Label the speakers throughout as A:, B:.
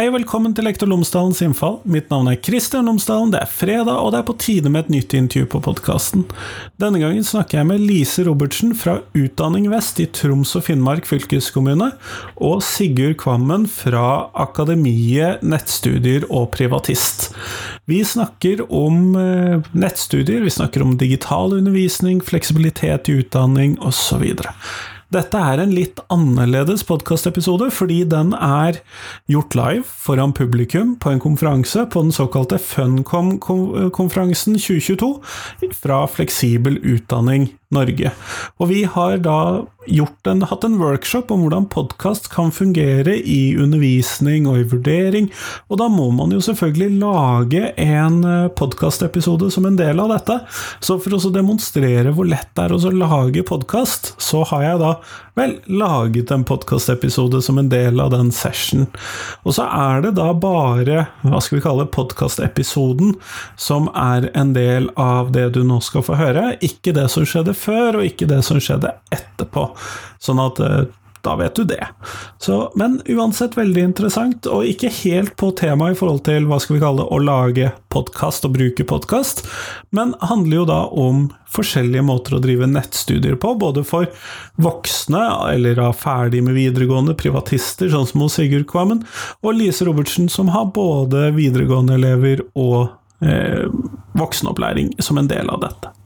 A: Hei og velkommen til Lektor Lomsdalens innfall. Mitt navn er Kristian Lomsdalen, det er fredag, og det er på tide med et nytt intervju på podkasten. Denne gangen snakker jeg med Lise Robertsen fra Utdanning Vest i Troms og Finnmark fylkeskommune, og Sigurd Kvammen fra Akademiet nettstudier og privatist. Vi snakker om eh, nettstudier, vi snakker om digital undervisning, fleksibilitet i utdanning osv. Dette er en litt annerledes podkastepisode, fordi den er gjort live foran publikum på en konferanse på den såkalte Funcom-konferansen 2022 fra Fleksibel utdanning Norge. Og vi har da en, hatt en workshop om hvordan podkast kan fungere i undervisning og i vurdering, og da må man jo selvfølgelig lage en eh, podkastepisode som en del av dette. Så for å demonstrere hvor lett det er å lage podkast, så har jeg da vel laget en podkastepisode som en del av den session. Og så er det da bare, hva skal vi kalle podkastepisoden, som er en del av det du nå skal få høre, ikke det som skjedde før, og ikke det som skjedde etterpå. Sånn at eh, da vet du det. Så, men uansett veldig interessant, og ikke helt på temaet i forhold til hva skal vi kalle det, å lage podkast og bruke podkast, men handler jo da om forskjellige måter å drive nettstudier på, både for voksne, eller av ferdig med videregående, privatister, sånn som hos Sigurd Kvammen, og Lise Robertsen, som har både videregående elever og eh, voksenopplæring som en del av dette.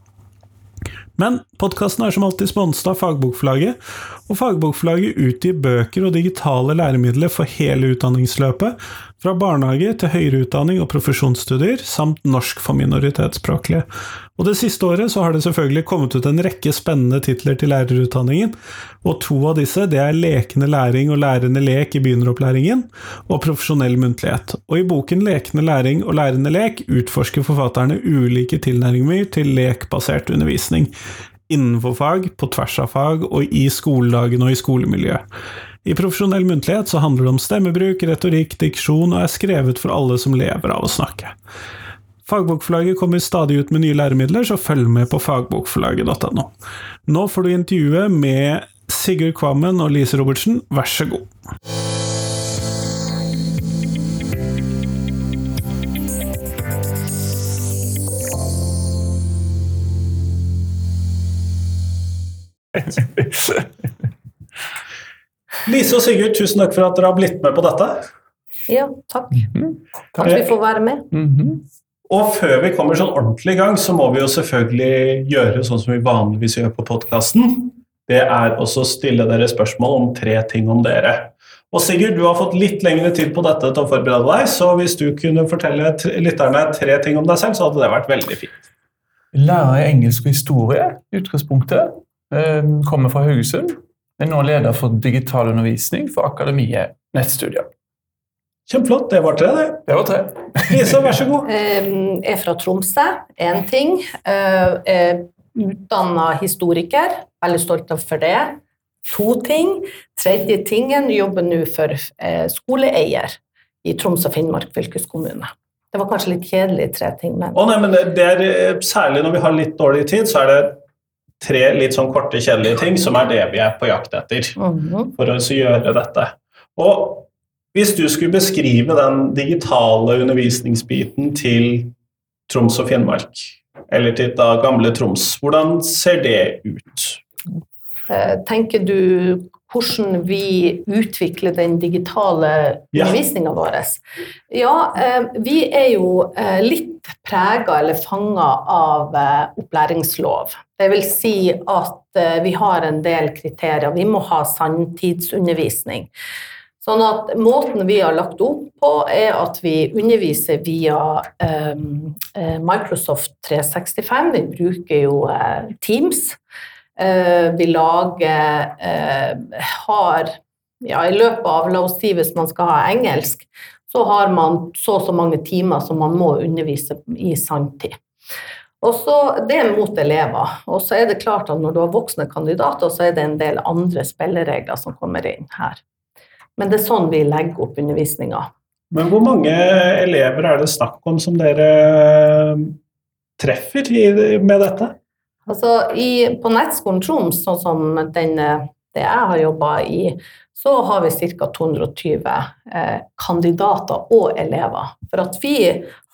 A: Men podkasten er som alltid sponset av Fagbokforlaget, og Fagbokforlaget utgir bøker og digitale læremidler for hele utdanningsløpet, fra barnehage til høyere utdanning og profesjonsstudier, samt norsk for minoritetsspråklige. Og det siste året så har det selvfølgelig kommet ut en rekke spennende titler til lærerutdanningen, og to av disse det er Lekende læring og lærende lek i begynneropplæringen, og Profesjonell muntlighet. Og i boken Lekende læring og lærende lek utforsker forfatterne ulike tilnærminger til lekbasert undervisning, innenfor fag, på tvers av fag, og i skoledagen og i skolemiljøet. I profesjonell muntlighet så handler det om stemmebruk, retorikk, diksjon, og er skrevet for alle som lever av å snakke. Fagbokforlaget kommer stadig ut med nye læremidler, så følg med på fagbokforlaget.no. Nå får du intervjuet med Sigurd Kvammen og Lise Robertsen, vær så god. Lise og Sigurd, tusen takk for at dere har blitt med på dette.
B: Ja, takk. Mm -hmm. At vi får være med. Mm -hmm.
A: Og før vi kommer sånn ordentlig i gang, så må vi jo selvfølgelig gjøre sånn som vi vanligvis gjør på podkasten. Det er også å stille dere spørsmål om tre ting om dere. Og Sigurd, du har fått litt lengre tid på dette til å forberede deg, så hvis du kunne fortelle lytterne tre ting om deg selv, så hadde det vært veldig fint.
C: Lærer i engelsk og historie i utgangspunktet. Ehm, kommer fra Haugesund. Er nå leder for digital undervisning for Akademiet nettstudier.
A: Kjempeflott. Det var tre, det.
C: Det var tre.
A: Lisa, vær så god.
B: Jeg er fra Tromsø, én ting. Jeg er utdanna historiker, veldig stolt for det. To ting. Tredje tingen, jobber nå for eh, skoleeier i Troms og Finnmark fylkeskommune. Det var kanskje litt kjedelig, tre ting, men
A: Å nei, men det, det er, eh, Særlig når vi har litt dårlig tid, så er det tre litt sånn korte, kjedelige ting som er det vi er på jakt etter mhm. for å gjøre dette. Og hvis du skulle beskrive den digitale undervisningsbiten til Troms og Finnmark, eller til da gamle Troms, hvordan ser det ut?
B: Eh, tenker du hvordan vi utvikler den digitale undervisninga ja. vår. Ja, eh, vi er jo eh, litt prega eller fanga av opplæringslov. Det vil si at vi har en del kriterier. Vi må ha sanntidsundervisning. Sånn at Måten vi har lagt opp på, er at vi underviser via um, Microsoft 365. Vi bruker jo Teams. Vi lager har ja, I løpet av, la oss si hvis man skal ha engelsk, så har man så og så mange timer som man må undervise i sanntid. Og så, Det er mot elever. Og så er det klart at når du har voksne kandidater, så er det en del andre spilleregler som kommer inn her. Men det er sånn vi legger opp undervisninga.
A: Men hvor mange elever er det snakk om som dere treffer med dette?
B: Altså, i, På Nettskolen Troms, sånn som den det jeg har jobba i, så har vi ca. 220 eh, kandidater og elever. For at vi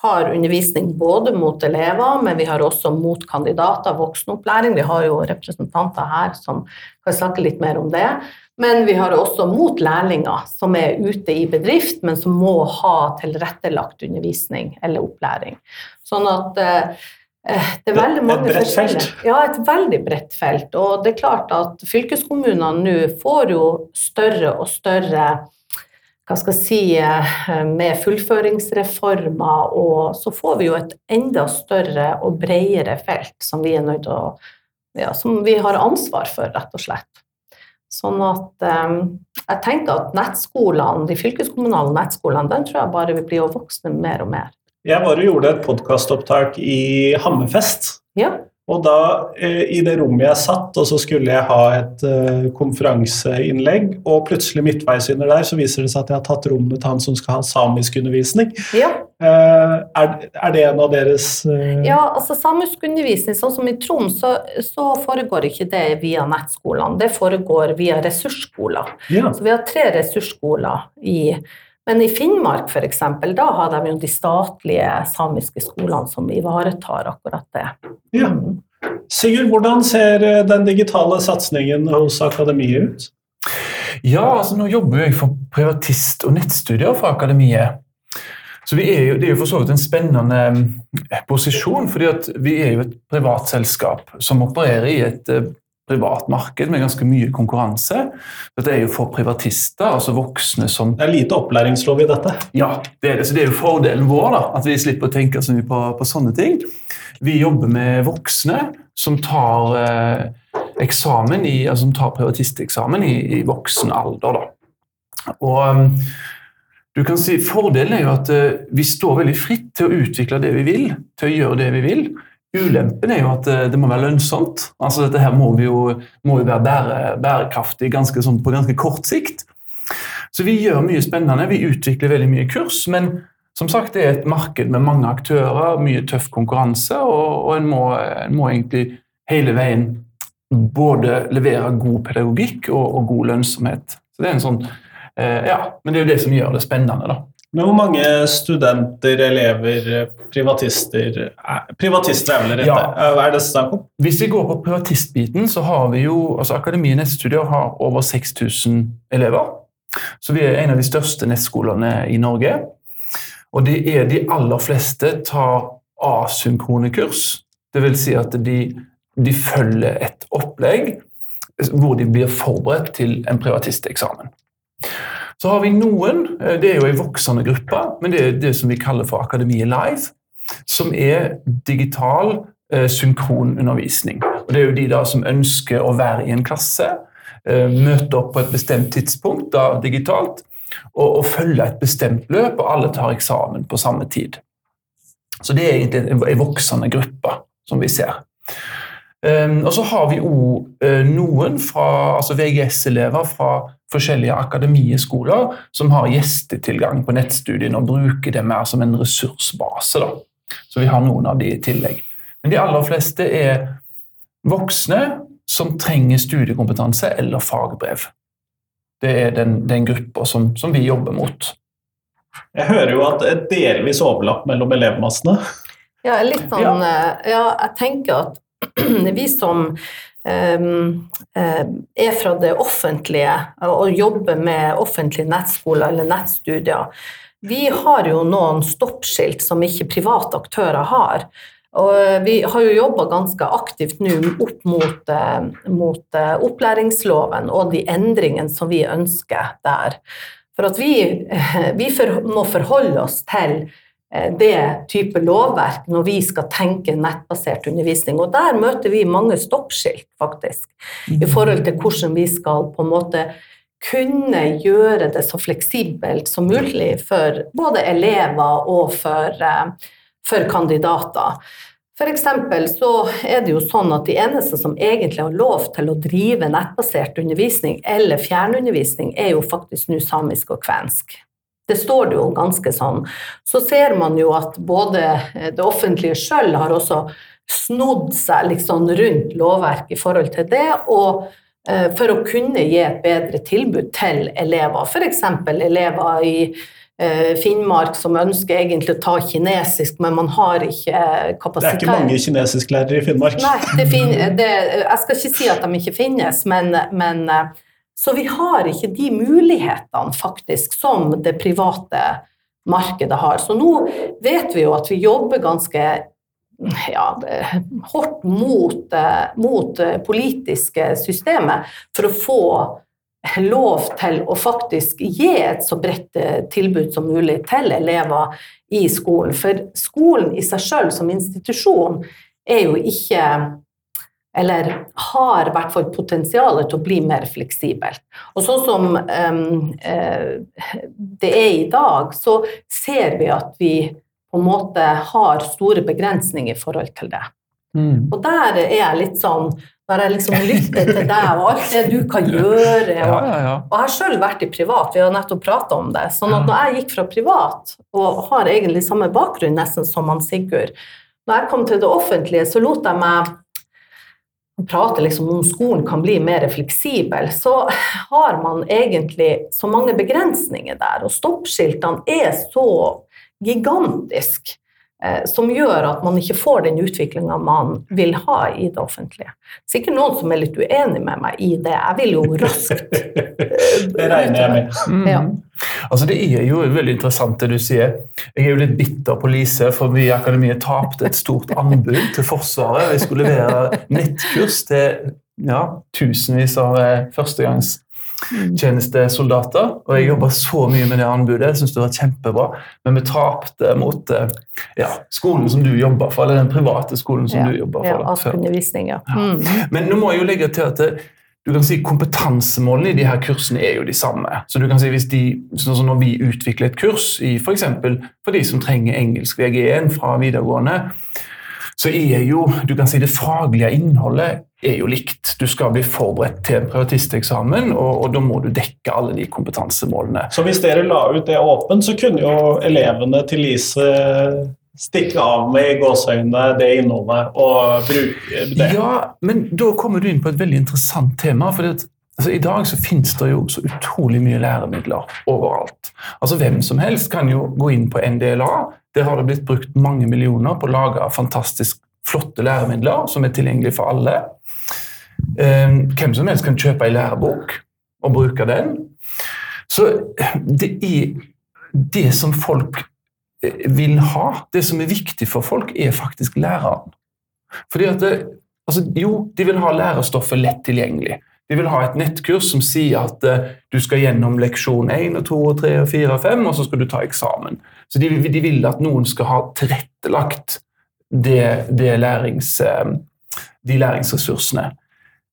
B: har undervisning både mot elever, men vi har også mot kandidater, voksenopplæring. Vi har jo representanter her som kan snakke litt mer om det. Men vi har også mot lærlinger som er ute i bedrift, men som må ha tilrettelagt undervisning eller opplæring. Sånn at eh, det er veldig mange
A: Et bredt felt?
B: Ja, et veldig bredt felt. Og det er klart at fylkeskommunene nå får jo større og større hva skal jeg si, eh, med fullføringsreformer, og så får vi jo et enda større og bredere felt som vi er nødt til å ja, som vi har ansvar for, rett og slett. Sånn at um, jeg tenker at nettskolene, de fylkeskommunale nettskolene, den tror jeg bare vil bli å vokse mer og mer.
A: Jeg bare gjorde et podkastopptak i Hammerfest.
B: Ja.
A: Og da, eh, i det rommet jeg satt, og så skulle jeg ha et uh, konferanseinnlegg, og plutselig midtveis under der så viser det seg at jeg har tatt rommet til han som skal ha samiskundervisning.
B: Ja.
A: Uh, er, er, det en av deres uh...
B: Ja, altså samiskundervisning, sånn som i Troms, så, så, foregår ikke det via nettskolene. Det foregår via ressursskoler.
A: Ja.
B: Så vi har tre ressursskoler i men i Finnmark f.eks., da har de jo de statlige samiske skolene som ivaretar akkurat det.
A: Ja. Sigurd, hvordan ser eh, den digitale satsingen hos Akademiet ut?
C: Ja, altså nå jobber jeg for privatist- og nettstudier for Akademiet. Så er jo, Det er jo for så vidt en spennende eh, posisjon, fordi vi er jo et privat selskap som opererer i et eh, privat marked med ganske mye konkurranse. Dette er jo for privatister, altså voksne som
A: Det er lite opplæringslov i dette?
C: Ja, det er det. Så det er jo fordelen vår, da, at vi slipper å tenke så mye på, på sånne ting. Vi jobber med voksne som tar eh, eksamen i, altså som tar privatisteksamen i, i voksen alder. Da. Og um, du kan si Fordelen er jo at uh, vi står veldig fritt til å utvikle det vi vil, til å gjøre det vi vil. Ulempen er jo at eh, det må være lønnsomt. Altså Dette her må vi jo, må jo være bære, bærekraftig ganske, sånn, på ganske kort sikt. Så vi gjør mye spennende. Vi utvikler veldig mye kurs. Men som sagt, det er et marked med mange aktører, mye tøff konkurranse, og, og en, må, en, må, egentlig hele veien både levere god pedagogikk og, og god lønnsomhet. Så det er en sånn, eh, ja, Men det er jo det som gjør det spennende. da.
A: Men hvor mange studenter, elever, privatister Privatister er vel rette? Ja. Hva er det snakk om?
C: Hvis vi går på privatistbiten, så har vi jo altså Akademiet nettstudier har over 6000 elever. Så vi er en av de største nettskolene i Norge. Og det er de aller fleste tar asynkrone kurs. Dvs. Si at de, de følger et opplegg hvor de blir forberedt til en privatisteksamen. Så har vi noen, eh, det er jo en voksende gruppe, men det er det som vi kaller for Akademiet Live, som er digital eh, synkronundervisning. Og det er jo de da som ønsker å være i en klasse, eh, møte opp på et bestemt tidspunkt da digitalt, og, og følge et bestemt løp, og alle tar eksamen på samme tid. Så det er egentlig en voksende gruppe som vi ser. Um, og så har vi òg uh, noen fra, altså VGS-elever fra forskjellige akademieskoler som har gjestetilgang på nettstudiene og bruker det mer som en ressursbase. Da. Så vi har noen av de i tillegg. Men de aller fleste er voksne som trenger studiekompetanse eller fagbrev. Det er den, den gruppa som, som, vi jobber mot.
A: Jeg hører jo at det er delvis overlapp mellom elevmassene.
B: Ja, litt sånn, ja. Eh, ja jeg tenker at vi som er fra det offentlige og jobber med offentlige nettskoler eller nettstudier. Vi har jo noen stoppskilt som ikke private aktører har. Og vi har jo jobba ganske aktivt nå opp mot, eh, mot, eh, opplæringsloven og de endringene som vi ønsker der. For at vi, vi må forholde oss til Eh, det type lovverk når vi skal tenke nettbasert undervisning. Og der møter vi mange stoppskilt, faktisk, i mhm. forhold til hvordan vi skal på en måte kunne gjøre det så fleksibelt som mulig for både elever og for, eh, for kandidater. F.eks. så er det jo sånn at de eneste som egentlig har lov til å drive nettbasert undervisning eller fjernundervisning, er jo faktisk nå samisk og kvensk. Det står det jo ganske sånn. Så ser man jo at både det offentlige sjøl har også snodd seg liksom rundt lovverk i forhold til det, og eh, for å kunne gi et bedre tilbud til elever. F.eks. elever i eh, Finnmark som ønsker egentlig å ta kinesisk, men man har ikke kapasitet.
A: Det er ikke mange kinesisklærere i Finnmark.
B: Nei, det fin det, jeg skal ikke si at de ikke finnes, men, men så vi har ikke de mulighetene faktisk som det private markedet har. Så nå vet vi jo at vi jobber ganske ja, hardt mot, mot politiske systemet for å få lov til å faktisk gi et så bredt tilbud som mulig til elever i skolen. For skolen i seg sjøl som institusjon er jo ikke eller har i hvert fall potensial til å bli mer fleksibel. Og sånn som um, uh, det er i dag, så ser vi at vi på en måte har store begrensninger i forhold til det. Mm. Og der er jeg litt sånn Når jeg liksom lytter til deg og alt det du kan gjøre Og, og jeg har sjøl vært i privat, vi har nettopp prata om det. sånn at når jeg gikk fra privat, og har egentlig samme bakgrunn nesten som han Sigurd Når jeg kom til det offentlige, så lot jeg meg prater liksom om skolen kan bli mer fleksibel, så har man egentlig så mange begrensninger der. Og stoppskiltene er så gigantisk som gjør at man ikke får den utviklinga man vil ha i det offentlige. Sikkert noen som er litt uenig med meg i det. Jeg vil jo raskt
A: Det regner jeg med.
C: Mm. Ja. Altså Det er jo veldig interessant det du sier. Jeg er jo litt bitter på Lise, for vi i Akademiet tapte et stort anbud til Forsvaret. Vi skulle levere nettkurs til ja, tusenvis av eh, førstegangs tjenestesoldater. Og jeg jobba så mye med det anbudet, jeg synes det var kjempebra. Men vi tapte mot eh, ja, skolen som du jobber for, eller den private skolen som
B: ja,
C: du jobber for.
B: Ja, Askundervisning, ja. Mm.
C: Men nå må jeg jo legge til at det, du kan si Kompetansemålene i de her kursene er jo de samme. Så du kan si hvis de, sånn som Når vi utvikler et kurs i. For, for de som trenger engelsk VG1 fra videregående, så er jo du kan si det faglige innholdet er jo likt. Du skal bli forberedt til en privatisteksamen, og, og da må du dekke alle de kompetansemålene.
A: Så hvis dere la ut det åpent, så kunne jo elevene til Lise stikke av med i gåseøynene det innholdet og bruke det?
C: Ja, men da kommer du inn på et veldig interessant tema. for det Altså, I dag så finnes det jo så utrolig mye læremidler overalt. Altså Hvem som helst kan jo gå inn på NDLA. Der har det blitt brukt mange millioner på å lage fantastisk flotte læremidler som er tilgjengelige for alle. Ehm, hvem som helst kan kjøpe ei lærebok og bruke den. Så det er det som folk eh, vil ha, det som er viktig for folk, er faktisk læreren. Fordi at det, altså, Jo, de vil ha lærestoffet lett tilgjengelig. De vil ha et nettkurs som sier at uh, du skal gjennom leksjon 1, og 2, og 3, og 4 og 5, og så skal du ta eksamen. Så de, de vil at noen skal ha tilrettelagt det, det lærings, uh, de læringsressursene.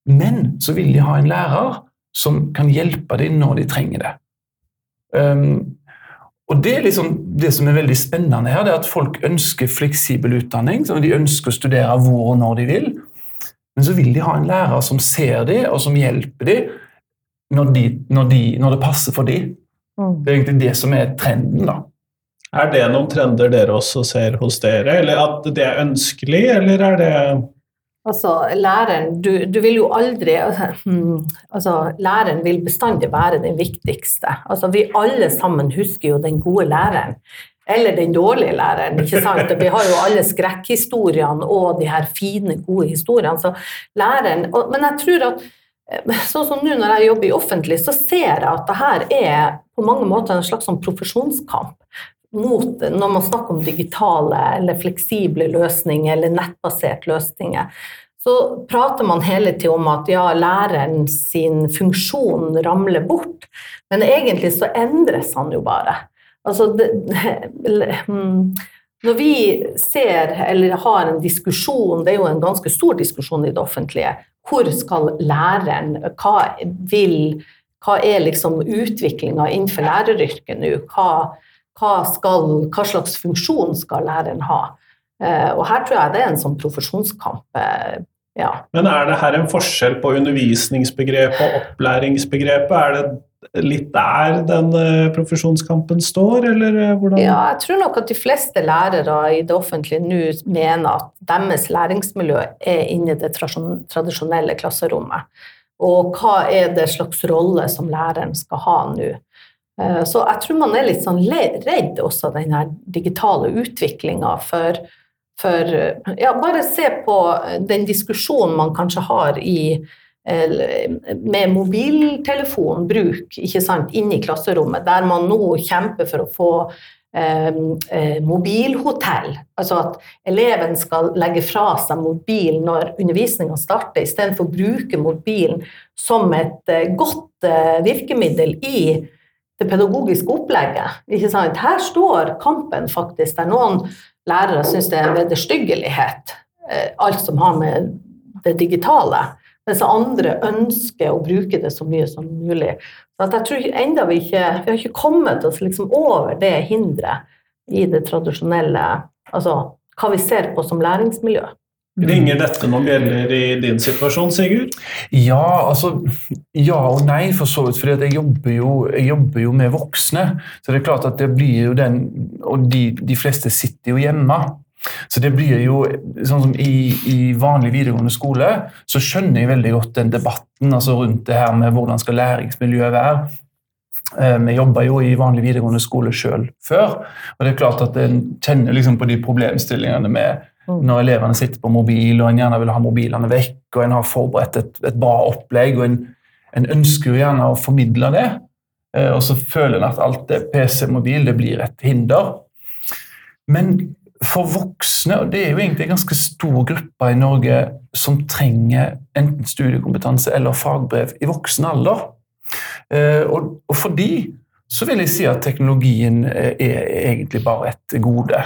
C: Men så vil de ha en lærer som kan hjelpe dem når de trenger det. Um, og Det er liksom det som er veldig spennende her, det er at folk ønsker fleksibel utdanning. så De ønsker å studere hvor og når de vil. Men så vil de ha en lærer som ser dem, og som hjelper dem når, de, når, de, når det passer for dem. Mm. Det er egentlig det som er trenden. da.
A: Er det noen trender dere også ser hos dere, eller at det er ønskelig, eller er det
B: Altså, læreren du, du, vil jo aldri hmm, altså, Læreren vil bestandig være den viktigste. Altså, vi alle sammen husker jo den gode læreren. Eller den dårlige læreren. ikke sant? Vi har jo alle skrekkhistoriene og de her fine, gode historiene. Så læreren, Men jeg tror at eh, sånn som nå når jeg jobber i offentlig, så ser jeg at det her er på mange måter en slags sånn profesjonskamp mot når man snakker om digitale eller fleksible løsninger eller nettbaserte løsninger. Så prater man hele tiden om at ja, læreren sin funksjon ramler bort, men egentlig så endres han jo bare. Altså, det, hmm, når vi ser eller har en diskusjon, det er jo en ganske stor diskusjon i det offentlige, hvor skal læreren Hva vil hva er liksom utviklinga innenfor læreryrket nå? Hva, hva, skal, hva, slags funksjon skal læreren ha? Eh, og her tror jeg det er en sånn profesjonskamp. Eh, ja.
A: Men er det her en forskjell på undervisningsbegrepet og opplæringsbegrepet? Er det litt der den eh, profesjonskampen står, eller hvordan?
B: Ja, jeg tror nok at de fleste lærere i det offentlige nå mener at deres læringsmiljø er inne i det tradisjonelle klasserommet. Og hva er det slags rolle som læreren skal ha nå? Eh, så jeg tror man er litt sånn redd også av den digitale utviklinga for, for ja, bare se på den diskusjonen man kanskje har i med mobiltelefonbruk ikke sant, inne i klasserommet, der man nå kjemper for å få eh, eh, mobilhotell. Altså at eleven skal legge fra seg mobilen når undervisninga starter, istedenfor å bruke mobilen som et eh, godt eh, virkemiddel i det pedagogiske opplegget. Ikke sant? Her står kampen faktisk, der noen lærere syns det er en vederstyggelighet, eh, alt som har med det digitale. Mens andre ønsker å bruke det så mye som mulig. Så jeg tror enda vi ikke Vi har ikke kommet oss liksom over det hinderet i det tradisjonelle Altså hva vi ser på som læringsmiljø.
A: Ringer dette noen bjeller i din situasjon, Sigurd?
C: Ja, altså Ja og nei, for så vidt. For jeg, jeg, jobber jo med voksne. Så det er klart at det blir jo den Og de, de fleste sitter jo hjemme. Så det blir jo, sånn som i, i, vanlig videregående skole, så skjønner jeg veldig godt den debatten altså rundt det her med hvordan skal læringsmiljøet være. Eh, vi jobba jo i vanlig videregående skole sjøl før, og det er klart at en kjenner liksom på de problemstillingene med mm. Når elevene sitter på mobil, og en gjerne vil ha mobilene vekk, og en har forberedt et, et bra opplegg, og en, en, ønsker jo gjerne å formidle det. Eh, og så føler en at alt det PC-mobil det blir et hinder. Men for voksne, og det er jo egentlig en ganske stor gruppe i Norge som trenger enten studiekompetanse eller fagbrev i voksen alder. Eh, og, for de så vil jeg si at teknologien er egentlig bare et gode.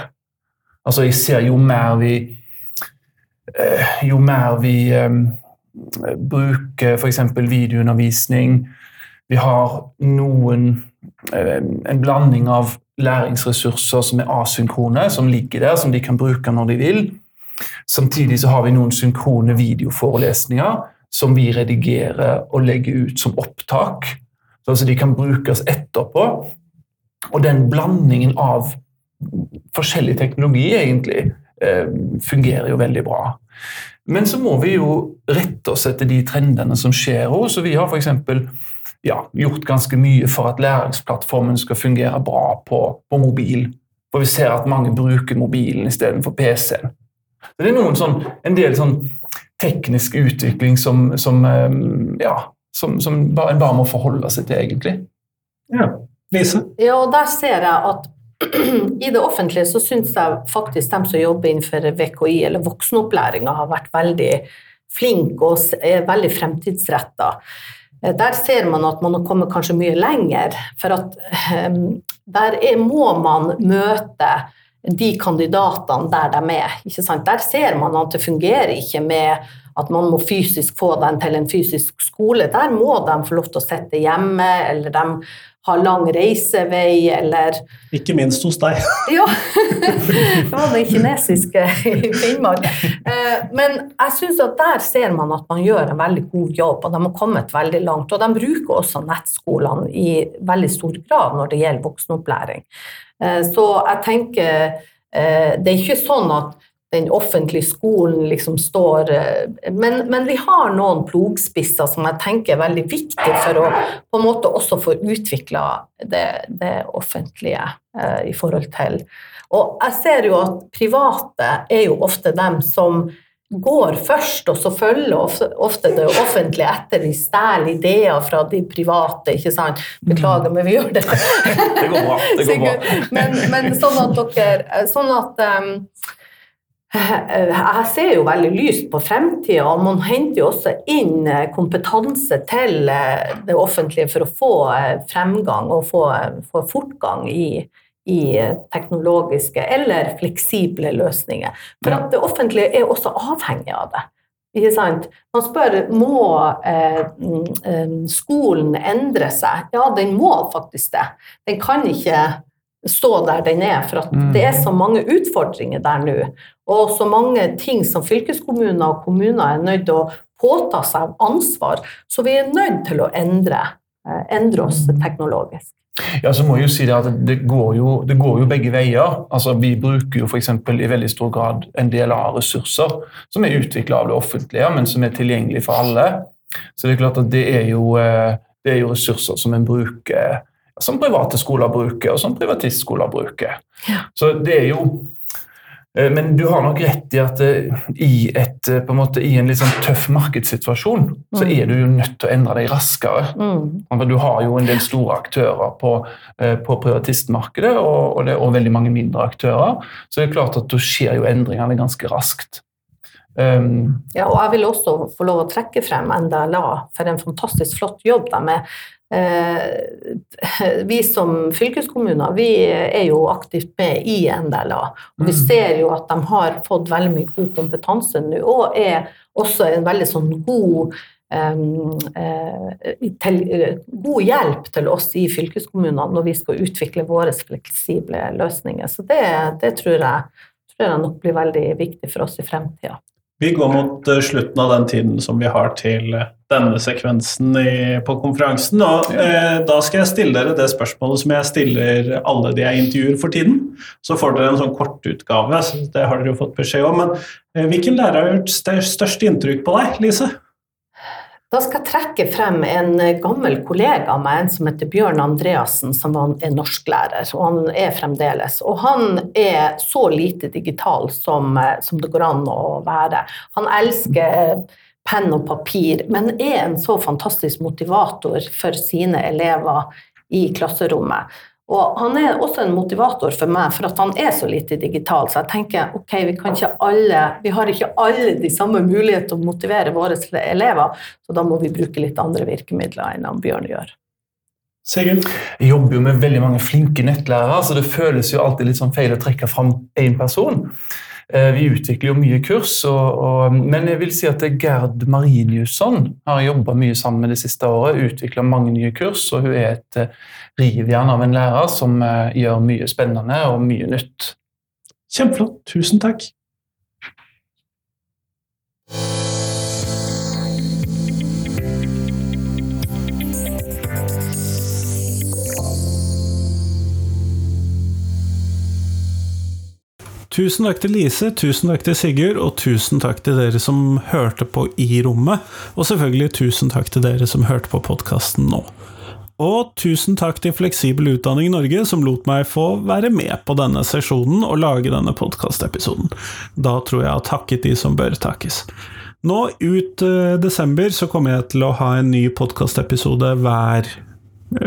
C: Altså, jeg ser jo mer vi eh, Jo mer vi um, bruker f.eks. videoundervisning Vi har noen En blanding av læringsressurser som er asynkrone, som ligger der, som de kan bruke når de vil. Samtidig så har vi noen synkrone videoforelesninger som vi redigerer og legger ut som opptak. Så altså de kan brukes etterpå. Og den blandingen av forskjellig teknologi egentlig eh, fungerer jo veldig bra. Men så må vi jo rette oss etter de trendene som skjer også. Så vi har f.eks ja, gjort ganske mye for at læringsplattformen skal fungere bra på, på mobil. For vi ser at mange bruker mobilen istedenfor PC-en. Det er noen sånn, en del sånn teknisk utvikling som, som, ehm, ja, som, som en bare må forholde seg til, egentlig.
A: Ja. Lise?
B: Ja, og der ser jeg at i det offentlige så syns jeg faktisk de som jobber innenfor VKI eller voksenopplæringa, har vært veldig flinke og er veldig fremtidsretta. Eh, der ser man at man har kommet kanskje mye lenger, for at um, der er, må man møte de kandidatene der de er. Der ser man at det fungerer ikke med at man må fysisk få dem til en fysisk skole. Der må de få lov til å sitte hjemme, eller de har lang reisevei, eller
A: Ikke minst hos deg.
B: ja. Det var den kinesiske i Finnmark. Eh, men jeg syns at der ser man at man gjør en veldig god jobb, og de har kommet veldig langt. Og de bruker også nettskolene i veldig stor grad når det gjelder voksenopplæring. Eh, så jeg tenker eh, det er ikke sånn at den offentlige skolen liksom står eh, men, men, vi har noen plogspisser som jeg tenker er veldig viktige for å på en måte også få utvikla det, det, offentlige eh, i forhold til Og jeg ser jo at private er jo ofte dem som går først, og så følger ofte det offentlige etter. Vi stjeler ideer fra de private, ikke sant. Beklager, men vi gjør det.
C: det går bra. Det går bra.
B: men, men, sånn at dere Sånn at um, jeg ser jo veldig lyst på fremtida, og man henter jo også inn eh, kompetanse til eh, det offentlige for å få eh, fremgang og få, få fortgang i, i, teknologiske eller fleksible løsninger. For at det offentlige er også avhengig av det. Ikke sant? Man spør må eh, mm, skolen endre seg. Ja, den må faktisk det. Den kan ikke stå der den er, for at det er så mange utfordringer der nå. Og så mange ting som fylkeskommuner og kommuner er nødt til å påta seg ansvar. Så vi er nødt til å endre, eh, endre oss teknologisk.
C: Ja, så må jeg jo si Det at det går jo, det går jo begge veier. Altså, vi bruker jo f.eks. i veldig stor grad en del av ressurser som er utvikla av det offentlige, men som er tilgjengelig for alle. Så det er klart at det er jo, eh, det er jo ressurser som en bruker, som private skoler bruker, og som privatistskoler bruker.
B: Ja.
C: Så det er jo eh, men du har nok rett i at eh, i, et, eh, på en, måte, i en litt sånn tøff markedssituasjon, så
B: Mm.
C: er du jo nødt til å endre deg raskere.
B: Mm.
C: Du har jo en del store aktører på, på privatistmarkedet, og, og det er veldig mange mindre aktører. Så det er klart at da skjer jo endringene ganske raskt. Um,
B: Ja, og jeg vil også få lov å trekke frem NDLA for en fantastisk flott jobb de er. Eh, vi som fylkeskommuner vi er jo aktivt med i NDLA. Og vi
C: Mm.
B: ser jo at de har fått veldig mye god kompetanse nå, og er også en veldig sånn god eh, til, god hjelp til oss i fylkeskommunene når vi skal utvikle våre fleksible løsninger. Så det, det tror, jeg, tror jeg nok blir veldig viktig for oss i fremtida.
A: Vi går mot eh, slutten av den tiden som vi har til eh, denne sekvensen i, på konferansen. Og eh, da skal jeg stille dere det spørsmålet som jeg stiller alle de jeg intervjuer for tiden. Så får dere en sånn kortutgave, så det har dere jo fått beskjed om. Men eh, hvilken lærer har gjort størst inntrykk på deg, Lise?
B: Da skal jeg trekke frem en gammel kollega av meg, en som heter Bjørn Andreassen, som er norsklærer, og han er fremdeles. Og han er så lite digital som, eh, som det går an å være. Han elsker penn og papir, men er en så fantastisk motivator for sine elever i klasserommet. Og han er også en motivator for meg, for at han er så lite digital. Så jeg tenker ok, vi, kan ikke alle, vi har ikke alle de samme muligheter til å motivere våre elever, så da må vi bruke litt andre virkemidler enn han Bjørn gjør.
A: Sigurd?
C: Jeg jobber jo med veldig mange flinke nettlærere, så det føles jo alltid litt sånn feil å trekke fram én person. Eh, Vi utvikler jo mye kurs, og, og, men jeg vil si at Gerd Mariniusson har jobba mye sammen med det siste året, utvikla mange nye kurs, og hun er et eh, rivjern av en lærer som eh, gjør mye spennende og mye nytt.
A: Kjempeflott. Tusen takk. Tusen takk til Lise, tusen takk til Sigurd, og tusen takk til dere som hørte på i rommet. Og selvfølgelig tusen takk til dere som hørte på podkasten nå. Og tusen takk til Fleksibel utdanning Norge, som lot meg få være med på denne sesjonen og lage denne podkastepisoden. Da tror jeg jeg har takket de som bør takkes. Nå ut uh, desember så kommer jeg til å ha en ny podkastepisode hver eh,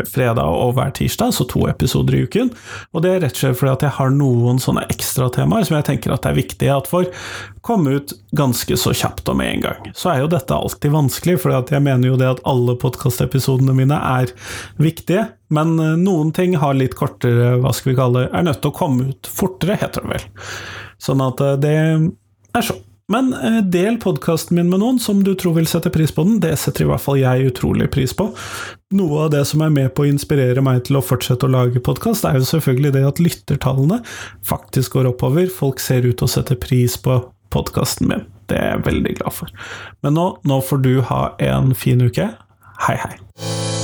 A: fredag og hver tirsdag, så to episoder i uken. Og det er rett og slett fordi at jeg har noen sånne ekstratemaer som jeg tenker at det er viktig at får komme ut ganske så kjapt og med en gang. Så er jo dette alltid vanskelig, for jeg mener jo det at alle podkastepisodene mine er viktige, men eh, noen ting har litt kortere, hva skal vi kalle er nødt til å komme ut fortere, heter det vel. Sånn at eh, det er sånn. Men eh, del podkasten min med noen som du tror vil sette pris på den. Det setter i hvert fall jeg utrolig pris på. Noe av det som er med på å inspirere meg til å fortsette å lage podkast, er jo selvfølgelig det at lyttertallene faktisk går oppover. Folk ser ut til å sette pris på podkasten min. Det er jeg veldig glad for. Men nå, nå får du ha en fin uke. Hei, hei.